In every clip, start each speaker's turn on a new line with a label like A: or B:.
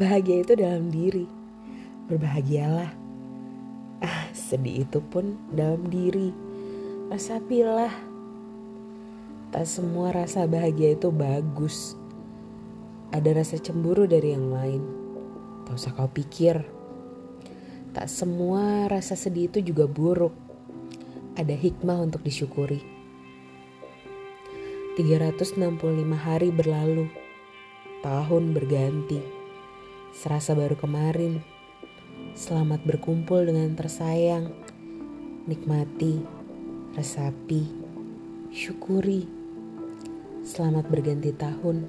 A: Bahagia itu dalam diri. Berbahagialah. Ah, sedih itu pun dalam diri. Resapilah. Tak semua rasa bahagia itu bagus. Ada rasa cemburu dari yang lain. Tak usah kau pikir. Tak semua rasa sedih itu juga buruk. Ada hikmah untuk disyukuri. 365 hari berlalu. Tahun berganti. Serasa baru kemarin. Selamat berkumpul dengan tersayang. Nikmati, resapi, syukuri. Selamat berganti tahun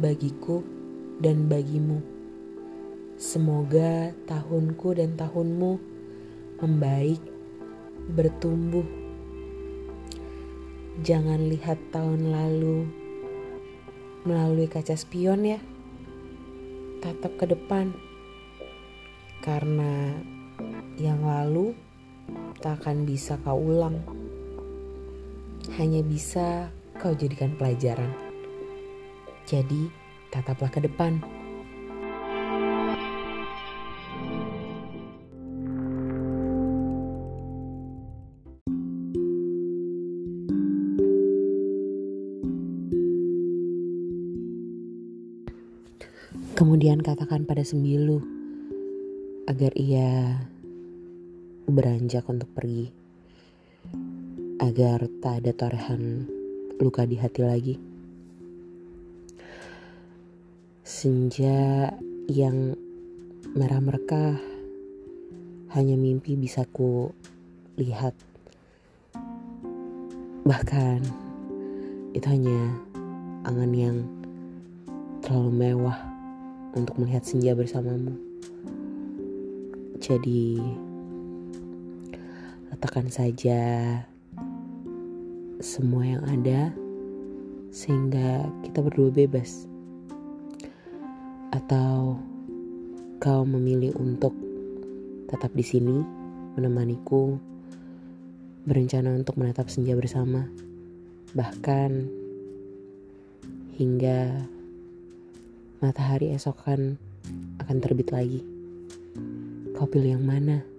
A: bagiku dan bagimu. Semoga tahunku dan tahunmu membaik, bertumbuh. Jangan lihat tahun lalu melalui kaca spion ya. Tatap ke depan. Karena yang lalu tak akan bisa kau ulang. Hanya bisa kau jadikan pelajaran. Jadi, tataplah ke depan. Kemudian katakan pada sembilu agar ia beranjak untuk pergi. Agar tak ada torehan luka di hati lagi. Senja yang merah merkah hanya mimpi bisa ku lihat. Bahkan itu hanya angan yang terlalu mewah untuk melihat senja bersamamu. Jadi, letakkan saja semua yang ada sehingga kita berdua bebas. Atau kau memilih untuk tetap di sini menemaniku berencana untuk menatap senja bersama. Bahkan hingga matahari esok kan akan terbit lagi. Kau pilih yang mana?